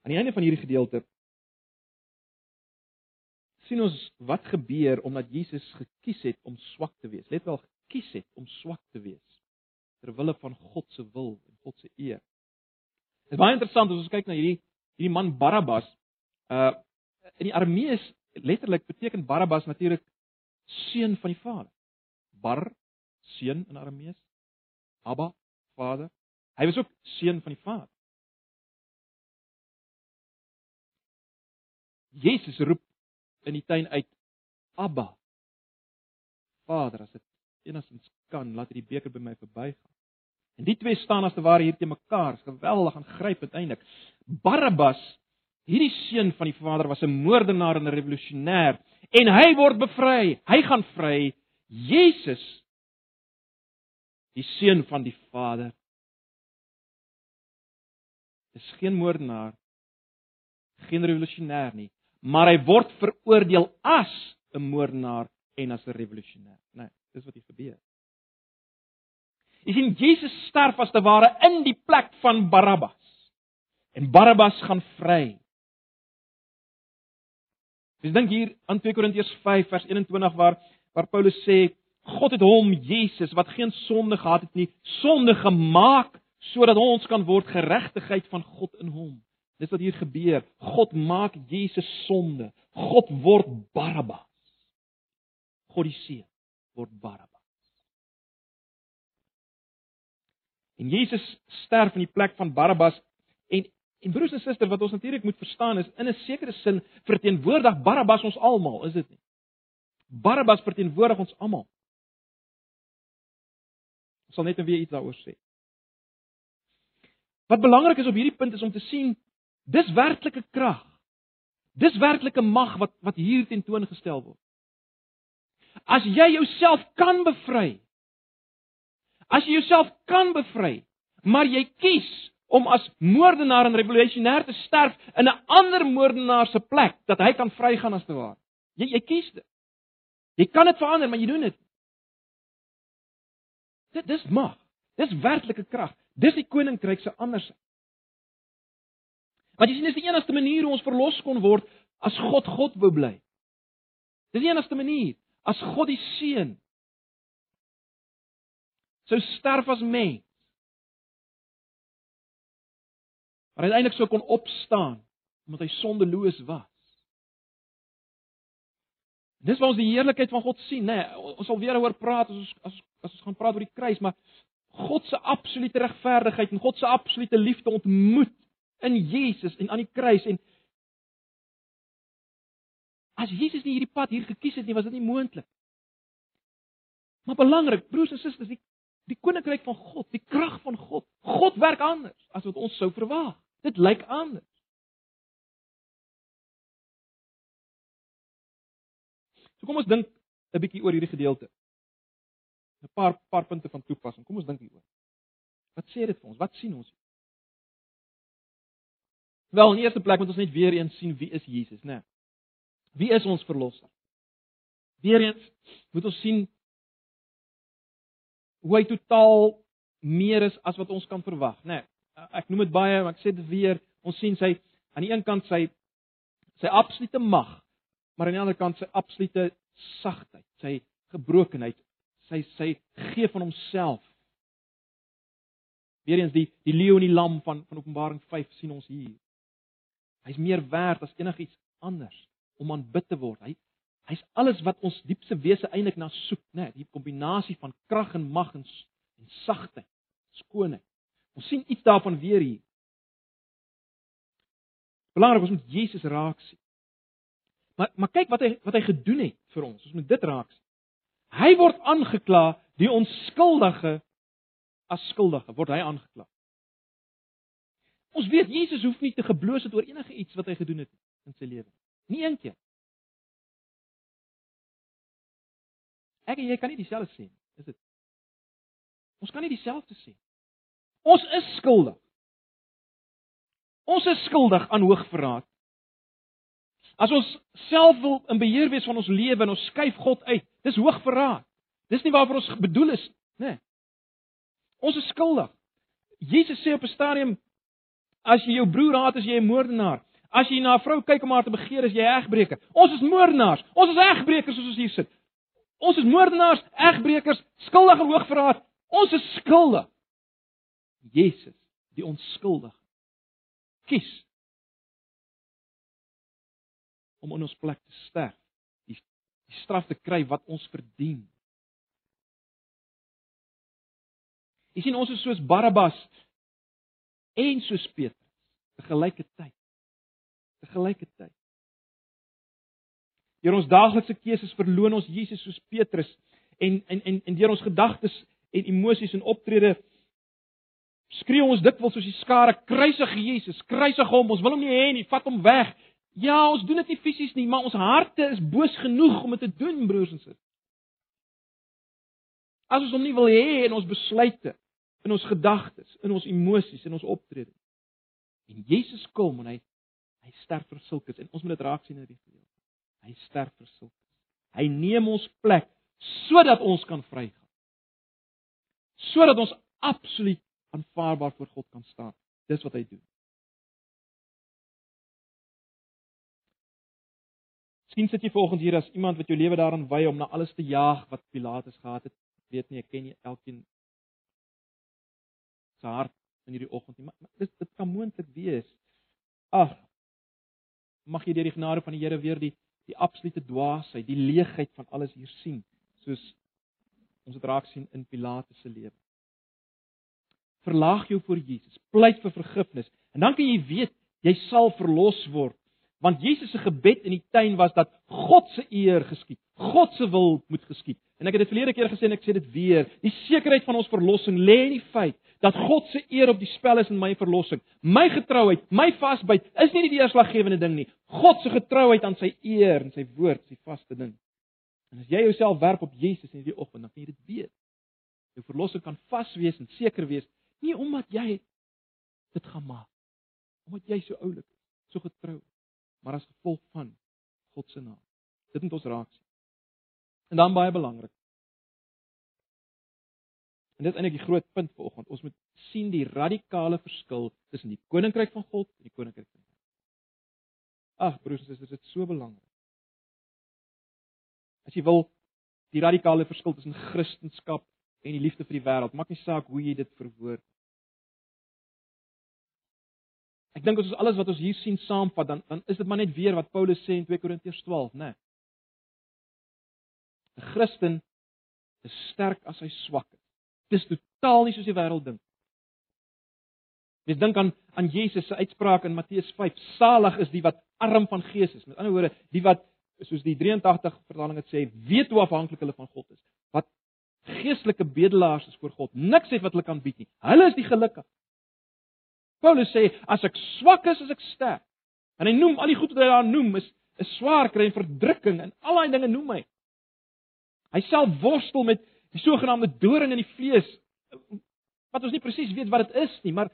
Aan die einde van hierdie gedeelte sien ons wat gebeur omdat Jesus gekies het om swak te wees. Let wel, gekies het om swak te wees ter wille van God se wil en God se eer. Dit is baie interessant as ons kyk na hierdie hierdie man Barabbas. Uh in die Aramees letterlik beteken Barabbas natuurlik seun van die Vader. Bar seun in Aramees. Abba Vader. Hy was ook seun van die Vader. Jesus roep in die tuin uit Abba. Vader, as dit enigstens kan, laat hierdie beker by my verbygaan. En die twee staan as te ware hier te mekaar, geweldig en grypend eintlik. Barabbas, hierdie seun van die Vader was 'n moordenaar en 'n revolusionêr en hy word bevry. Hy gaan vry. Jesus die seun van die Vader is geen moordenaar, geen revolusionêr nie, maar hy word veroordeel as 'n moordenaar en as 'n revolusionêr. Nee, dis wat hier gebeur. Jy sien Jesus sterf as te ware in die plek van Barabbas. En Barabbas gaan vry. Dis dink hier aan 2 Korintiërs 5 vers 21 waar waar Paulus sê God het hom Jesus wat geen sonde gehad het nie, sonde gemaak sodat ons kan word geregtigheid van God in hom. Dis wat hier gebeur. God maak Jesus sonde. God word Barabbas. God die Seun word Barabbas. En Jesus sterf in die plek van Barabbas En en broers en susters, wat ons natuurlik moet verstaan is in 'n sekere sin verteenwoordig Barabbas ons almal, is dit nie? Barabbas verteenwoordig ons almal. Ek sal net weer iets daaroor sê. Wat belangrik is op hierdie punt is om te sien dis werklike krag. Dis werklike mag wat wat hier tentoongestel word. As jy jouself kan bevry. As jy jouself kan bevry, maar jy kies om as moordenaar en revolusionêr te sterf in 'n ander moordenaar se plek dat hy kan vrygaan as te waar. Jy jy kies dit. Jy kan dit verander, maar jy doen dit. Dit dis mag. Dis werklike krag. Dis die koninkryk se anders. Want jy sien dis die enigste manier hoe ons verlos kon word as God God wou bly. Dis die enigste manier as God die seun sou sterf as mens. Maar uiteindelik sou kon opstaan omdat hy sondeloos was. Dis waar ons die heerlikheid van God sien, nê. Nee, ons sal weer oor praat as ons as, as ons gaan praat oor die kruis, maar God se absolute regverdigheid en God se absolute liefde ontmoet in Jesus en aan die kruis en as Jesus nie hierdie pad hier gekies het nie, was dit nie moontlik. Maar belangrik, broers en susters, die die koninkryk van God, die krag van God. God werk anders as wat ons sou verwag. Dit lyk anders. So kom ons dink 'n bietjie oor hierdie gedeelte. 'n Paar paar punte van toepassing. Kom ons dink hieroor. Wat sê dit vir ons? Wat sien ons? Wel, in eerste plek moet ons net weer eens sien wie is Jesus, né? Nee. Wie is ons verlosser? Weereens moet ons sien hoe hy totaal meer is as wat ons kan verwag, né? Nee, ek noem dit baie, maar ek sê dit weer, ons sien sy aan die een kant sy sy absolute mag, maar aan die ander kant sy absolute sagtheid, sy gebrokenheid, sy sy gee van homself. Weereens die die leeu en die lam van van Openbaring 5 sien ons hier. Hy's meer werd as enigiets anders om aanbid te word. Hy hy's alles wat ons diepste wese eintlik na soek, né? Nee, die kombinasie van krag en mag en, en sagtheid, skoonheid. Ons sien iets daarvan weer hier. Belangrik ons moet Jesus raak sien. Maar maar kyk wat hy wat hy gedoen het vir ons. Ons moet dit raak sien. Hy word aangekla, die onskuldige as skuldige word hy aangekla. Ons weet Jesus hoef nie te gebloos het oor enige iets wat hy gedoen het in sy lewe. Nie een keer. Ek en jy kan nie dieselfde sê nie, is dit? Ons kan nie dieselfde sê. Ons is skuldig. Ons is skuldig aan hoogverraad. As ons self wil in beheer wees van ons lewe en ons skuif God uit, dis hoogverraad. Dis nie waarvoor ons bedoel is, nê. Nee. Ons is skuldig. Jesus sê op 'n stadium as jy jou broer haat, as jy 'n moordenaar. As jy na 'n vrou kyk om haar te begeer, is jy 'n egbreker. Ons is moordenaars. Ons is egbrekers soos ons hier sit. Ons is moordenaars, egbrekers, skuldig aan hoogverraad. Ons is skuldig. Jesus, die onskuldige, kies om in ons plek te sterf, die, die straf te kry wat ons verdien. Jy sien ons is soos Barabbas en soos Petrus te gelyke tyd. te gelyke tyd. Deur ons daaglikse keuses verloon ons Jesus soos Petrus en en en en deur ons gedagtes en emosies en optrede skree ons dikwels soos die skare kruisig Jesus, kruisig hom, ons wil hom nie hê nie, vat hom weg. Ja, ons doen dit nie fisies nie, maar ons harte is boos genoeg om dit te doen, broers en susters. As ons hom nie wil hê in ons besluite, in ons gedagtes, in ons emosies, in ons optrede. En Jesus kom en hy hy sterf vir sulkes en ons moet dit raak sien in die gedeelte. Hy sterf vir sulke. Hy neem ons plek sodat ons kan vrygaan. Sodat ons absoluut aanvaarbaar voor God kan staan. Dis wat hy doen. Miskien sit jy volgens hier as iemand wat jou lewe daarin wy om na alles te jaag wat Pilatus gehad het. Ek weet nie, ek ken nie elkeen se hart in hierdie oggend nie, maar dit dit kan moontlik wees. Ag, mag jy deur die genade van die Here weer die die absolute dwaasheid, die leegheid van alles hier sien, soos ons dit raak sien in Pilatus se lewe. Verlaag jou voor Jesus, pleit vir vergifnis, En dan kan jy weet jy sal verlos word. Want Jesus se gebed in die tuin was dat God se eer geskied. God se wil moet geskied. En ek het dit verlede keer gesê en ek sê dit weer. Die sekerheid van ons verlossing lê in die feit dat God se eer op die spel is in my verlossing. My getrouheid, my vasbyt is nie die deurslaggewende ding nie. God se getrouheid aan sy eer en sy woord is die vaste ding. En as jy jouself werp op Jesus in hierdie oggend, dan kan jy dit weet. Jou verlossing kan vas wees en seker wees, nie omdat jy dit gaan maak, omdat jy so oulik is, so getrou, maar as gevolg van God se naam. Dit moet ons raak sien. En dan baie belangrik. En dit is eintlik die groot punt vanoggend. Ons moet sien die radikale verskil tussen die koninkryk van God en die koninkryk van die. Ag broers en susters, dit is so belangrik. As jy wil die radikale verskil tussen Christendom en die liefde vir die wêreld, maak nie saak hoe jy dit verwoord. Ek dink as ons alles wat ons hier sien saamvat, dan dan is dit maar net weer wat Paulus sê in 2 Korintiërs 12, né? Nee. 'n Christen is sterk as hy swak is. Dis totaal nie soos die wêreld dink. Jy dink aan aan Jesus se uitspraak in Matteus 5: Salig is die wat arm van gees is. Met ander woorde, die wat soos die 83 vertaling dit sê, weet hoe afhanklik hulle van God is. Wat geestelike bedelaars is voor God. Niks het wat hulle kan bied nie. Hulle is die gelukkig. Paulus sê as ek swak is, as ek sterk. En hy noem al die goed wat hy daar noem is 'n swaar kry en verdrukking en al daai dinge noem hy. Hy self worstel met die sogenaamde doring in die vlees wat ons nie presies weet wat dit is nie, maar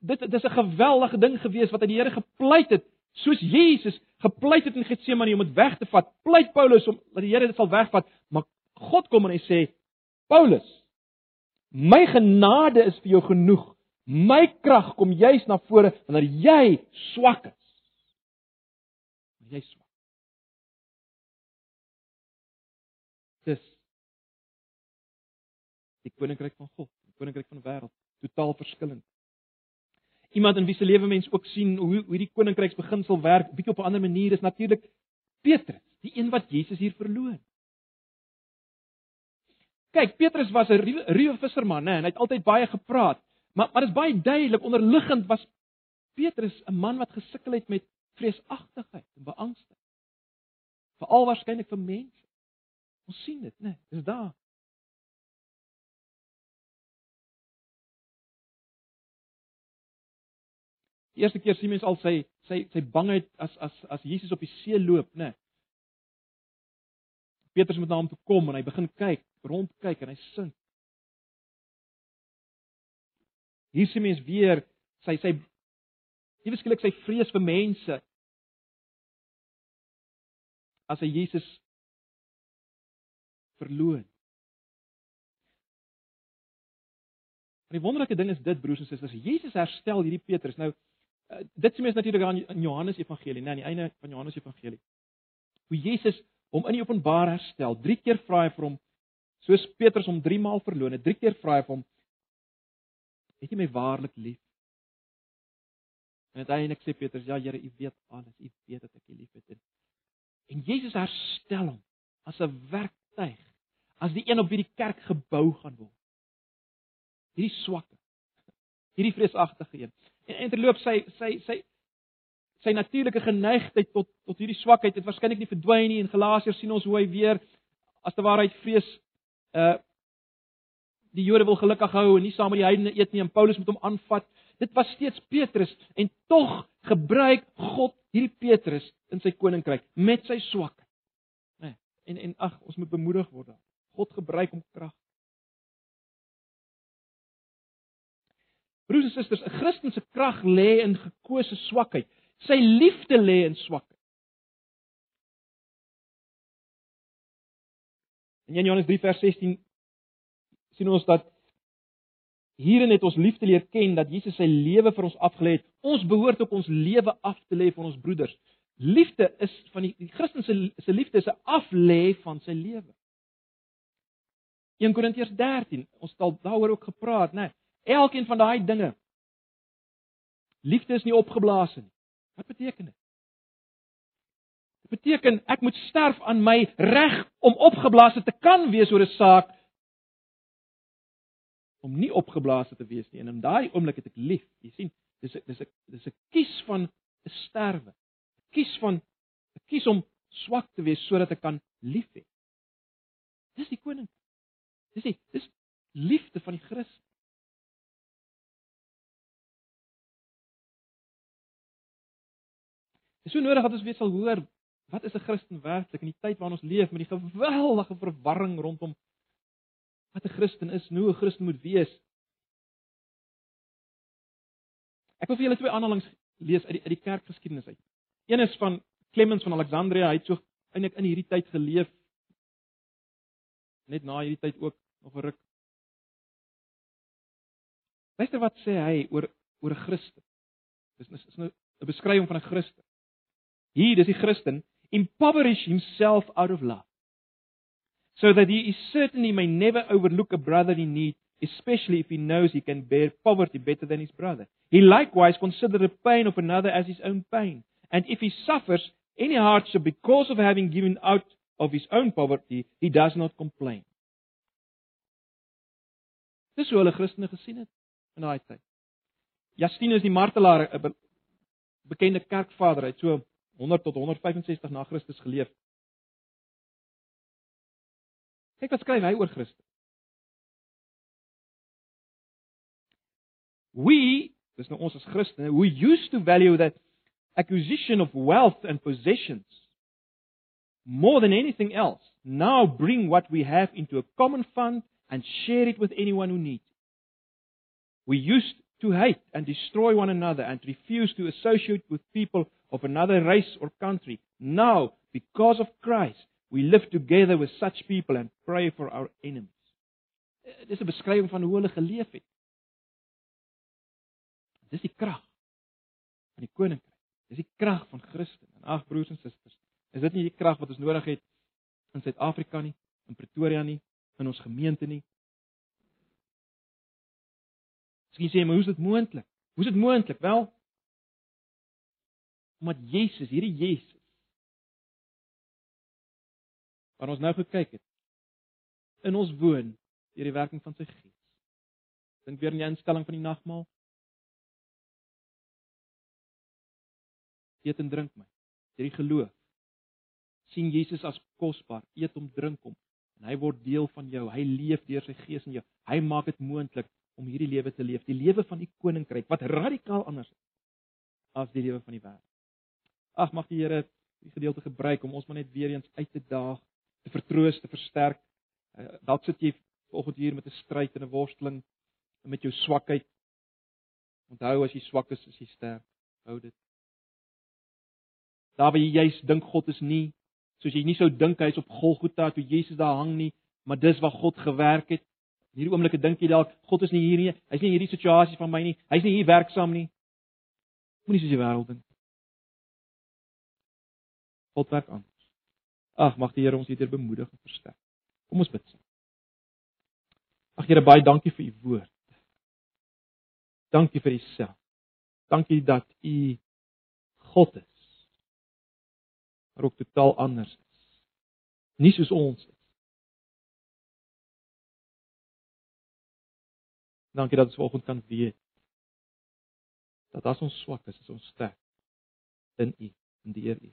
dit dis 'n geweldige ding gewees wat hy die Here gepleit het, soos Jesus gepleit het in Getsemane om dit weg te vat. Pleit Paulus om dat die Here dit sal wegvat, maar God kom en hy sê Paulus, my genade is vir jou genoeg. My krag kom juis na vore wanneer jy swak is. Wanneer jy swak. Dis die koninkryk van God, die koninkryk van die wêreld, totaal verskillend. Iemand in wie se lewe mens ook sien hoe hoe die koninkryksbeginsel werk, bietjie op 'n ander manier is natuurlik Petrus, die een wat Jesus hier verloon. Kyk, Petrus was 'n ruwe visserman, né, en hy het altyd baie gepraat. Maar maar dit is baie duidelik onderliggend was Petrus 'n man wat gesukkel het met vreesagtigheid en beangstiging. Veral waarskynlik vir mense. Ons sien dit, né? Dis daar. Die eerste keer sien mens al sy sy sy bangheid as as as Jesus op die see loop, né? Petrus moet na hom toe kom en hy begin kyk, rondkyk en hy sink. Hier sien mens weer sy sy nie beskiklik sy vrees vir mense as hy Jesus verloon. En die wonderlike ding is dit broers en susters, Jesus herstel hierdie Petrus. Nou eh, dit sien mens natuurlik aan in Johannes Evangelie, nee, aan die einde van Johannes Evangelie. Hoe Jesus hom in die openbaar herstel. Drie keer vra hy vir hom soos Petrus hom 3 maal verloon het. Drie keer vra hy vir hom: "Het jy my waarlik lief?" En uiteindelik sê Petrus: "Ja, Here, U weet alles. U weet dat ek U liefhet." En Jesus herstel hom as 'n werktuig, as die een op wie die kerk gebou gaan word. Hierdie swakke, hierdie vreesagtige een. En, en terloop sy sy sy sy natuurlike geneigtheid tot tot hierdie swakheid het waarskynlik nie verdwyn nie. In Galasiërs sien ons hoe hy weer as te waarheid vrees uh die Jode wil gelukkig hou en nie saam met die heidene eet nie en Paulus moet hom aanvat. Dit was steeds Petrus en tog gebruik God hierdie Petrus in sy koninkryk met sy swakheid. Nee, en en ag, ons moet bemoedig word daar. God gebruik hom krag. Broers en susters, 'n Christen se krag lê in gekose swakheid. Sy liefde lê in swakheid. In 1 Johannes 3 vers 16 sien ons dat hierin het ons liefde leer ken dat Jesus sy lewe vir ons afgelê het. Ons behoort ook ons lewe af te lê vir ons broeders. Liefde is van die, die Christen se se liefde is 'n aflê van sy lewe. 1 Korintiërs 13, ons het al daaroor ook gepraat, né? Nee, elkeen van daai dinge. Liefde is nie opgeblaas nie. Wat beteken dit? Dit beteken ek moet sterf aan my reg om opgeblaas te kan wees oor 'n saak om nie opgeblaas te wees nie en in daai oomblik het ek lief. Jy sien, dis dis 'n dis 'n kies van 'n sterwe. 'n Kies van 'n kies om swak te wees sodat ek kan lief hê. Dis die koning. Dis die dis liefde van die Christus. Dis so nodig dat ons weet sal hoor wat is 'n Christen werklik in die tyd waarin ons leef met die geweldige verwarring rondom wat 'n Christen is, hoe 'n Christen moet wees. Ek wil vir julle twee aanhalinge lees uit die uit die kerkgeskiedenis uit. Een is van Clemens van Alexandria, hy het so eintlik in hierdie tyd geleef. Net na hierdie tyd ook nog 'n ruk. Luister wat sê hy oor oor 'n Christen. Dis is nou 'n beskrywing van 'n Christen. Hier, dis die Christen, impoverish himself out of love. So that he is certain he may never overlook a brother in need, especially if he knows he can bear poverty better than his brother. He likewise consider the pain of another as his own pain, and if he suffers any hardship because of having given out of his own poverty, he does not complain. Dis hoe hulle Christene gesien het in daai tyd. Justinus die martelaar, 'n bekende kerkvader, het so 100 tot 165 na Christus geleef. Kyk wat skryf hy oor Christus. We, dis nou ons as Christene, we used to value that acquisition of wealth and possessions more than anything else. Now bring what we have into a common fund and share it with anyone who needs it. We used to hate and destroy one another and refuse to associate with people of another race or country. Now, because of Christ, we live together with such people and pray for our enemies. Eh, dis 'n beskrywing van hoe hulle geleef het. Dis die krag van die koninkryk. Dis die krag van Christus. En ag broers en susters, is dit nie die krag wat ons nodig het in Suid-Afrika nie, in Pretoria nie, in ons gemeente nie? Miskien sê jy, maar hoe is dit moontlik? Hoe is dit moontlik? Wel, omdat Jesus, hierdie Jesus wat ons nou gekyk het, in ons woon deur die werking van sy Gees. Dink weer aan die instelling van die nagmaal. Eet en drink my. Deur die geloof sien Jesus as kosbaar. Eet hom, drink hom en hy word deel van jou. Hy leef deur sy Gees in jou. Hy maak dit moontlik om hierdie lewe te leef, die lewe van die koninkryk wat radikaal anders is as die lewe van die wêreld. Ag mag die Here die gedeelte gebruik om ons maar net weer eens uit te daag, te vertroos, te versterk. Uh, dalk sit jy vanoggend hier met 'n stryd en 'n worsteling met jou swakheid. Onthou as jy swak is, is jy sterk. Hou dit. Daar waar jy juis dink God is nie, soos jy nie sou dink hy is op Golgotha toe Jesus daar hang nie, maar dis waar God gewerk het. In hierdie oomblik dink jy dalk God is nie hier nie. Hy's nie hierdie situasie van my nie. Hy's nie hier werksaam nie. Moenie soos die wêreld dink. God werk aan. Ag, mag die Here ons hierdeur bemoedig en versterk. Kom ons bid. Ag Here, baie dankie vir u woord. Dankie vir u self. Dankie dat u God is. Maar ook totaal anders is. Nie soos ons is. Dankie dat ons vanoggend kan weet dat as ons swak is, is ons sterk in U, in die Here U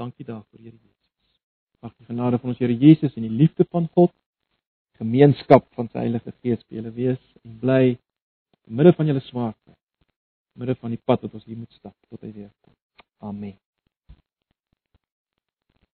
dankie daarvoor, Here Jesus. Mag die genade van ons Here Jesus en die liefde van God, gemeenskap van sy Heilige Gees by julle wees en bly in midde van julle swaarkry, in midde van die pad wat ons hier moet stap tot hy weer kom. Amen.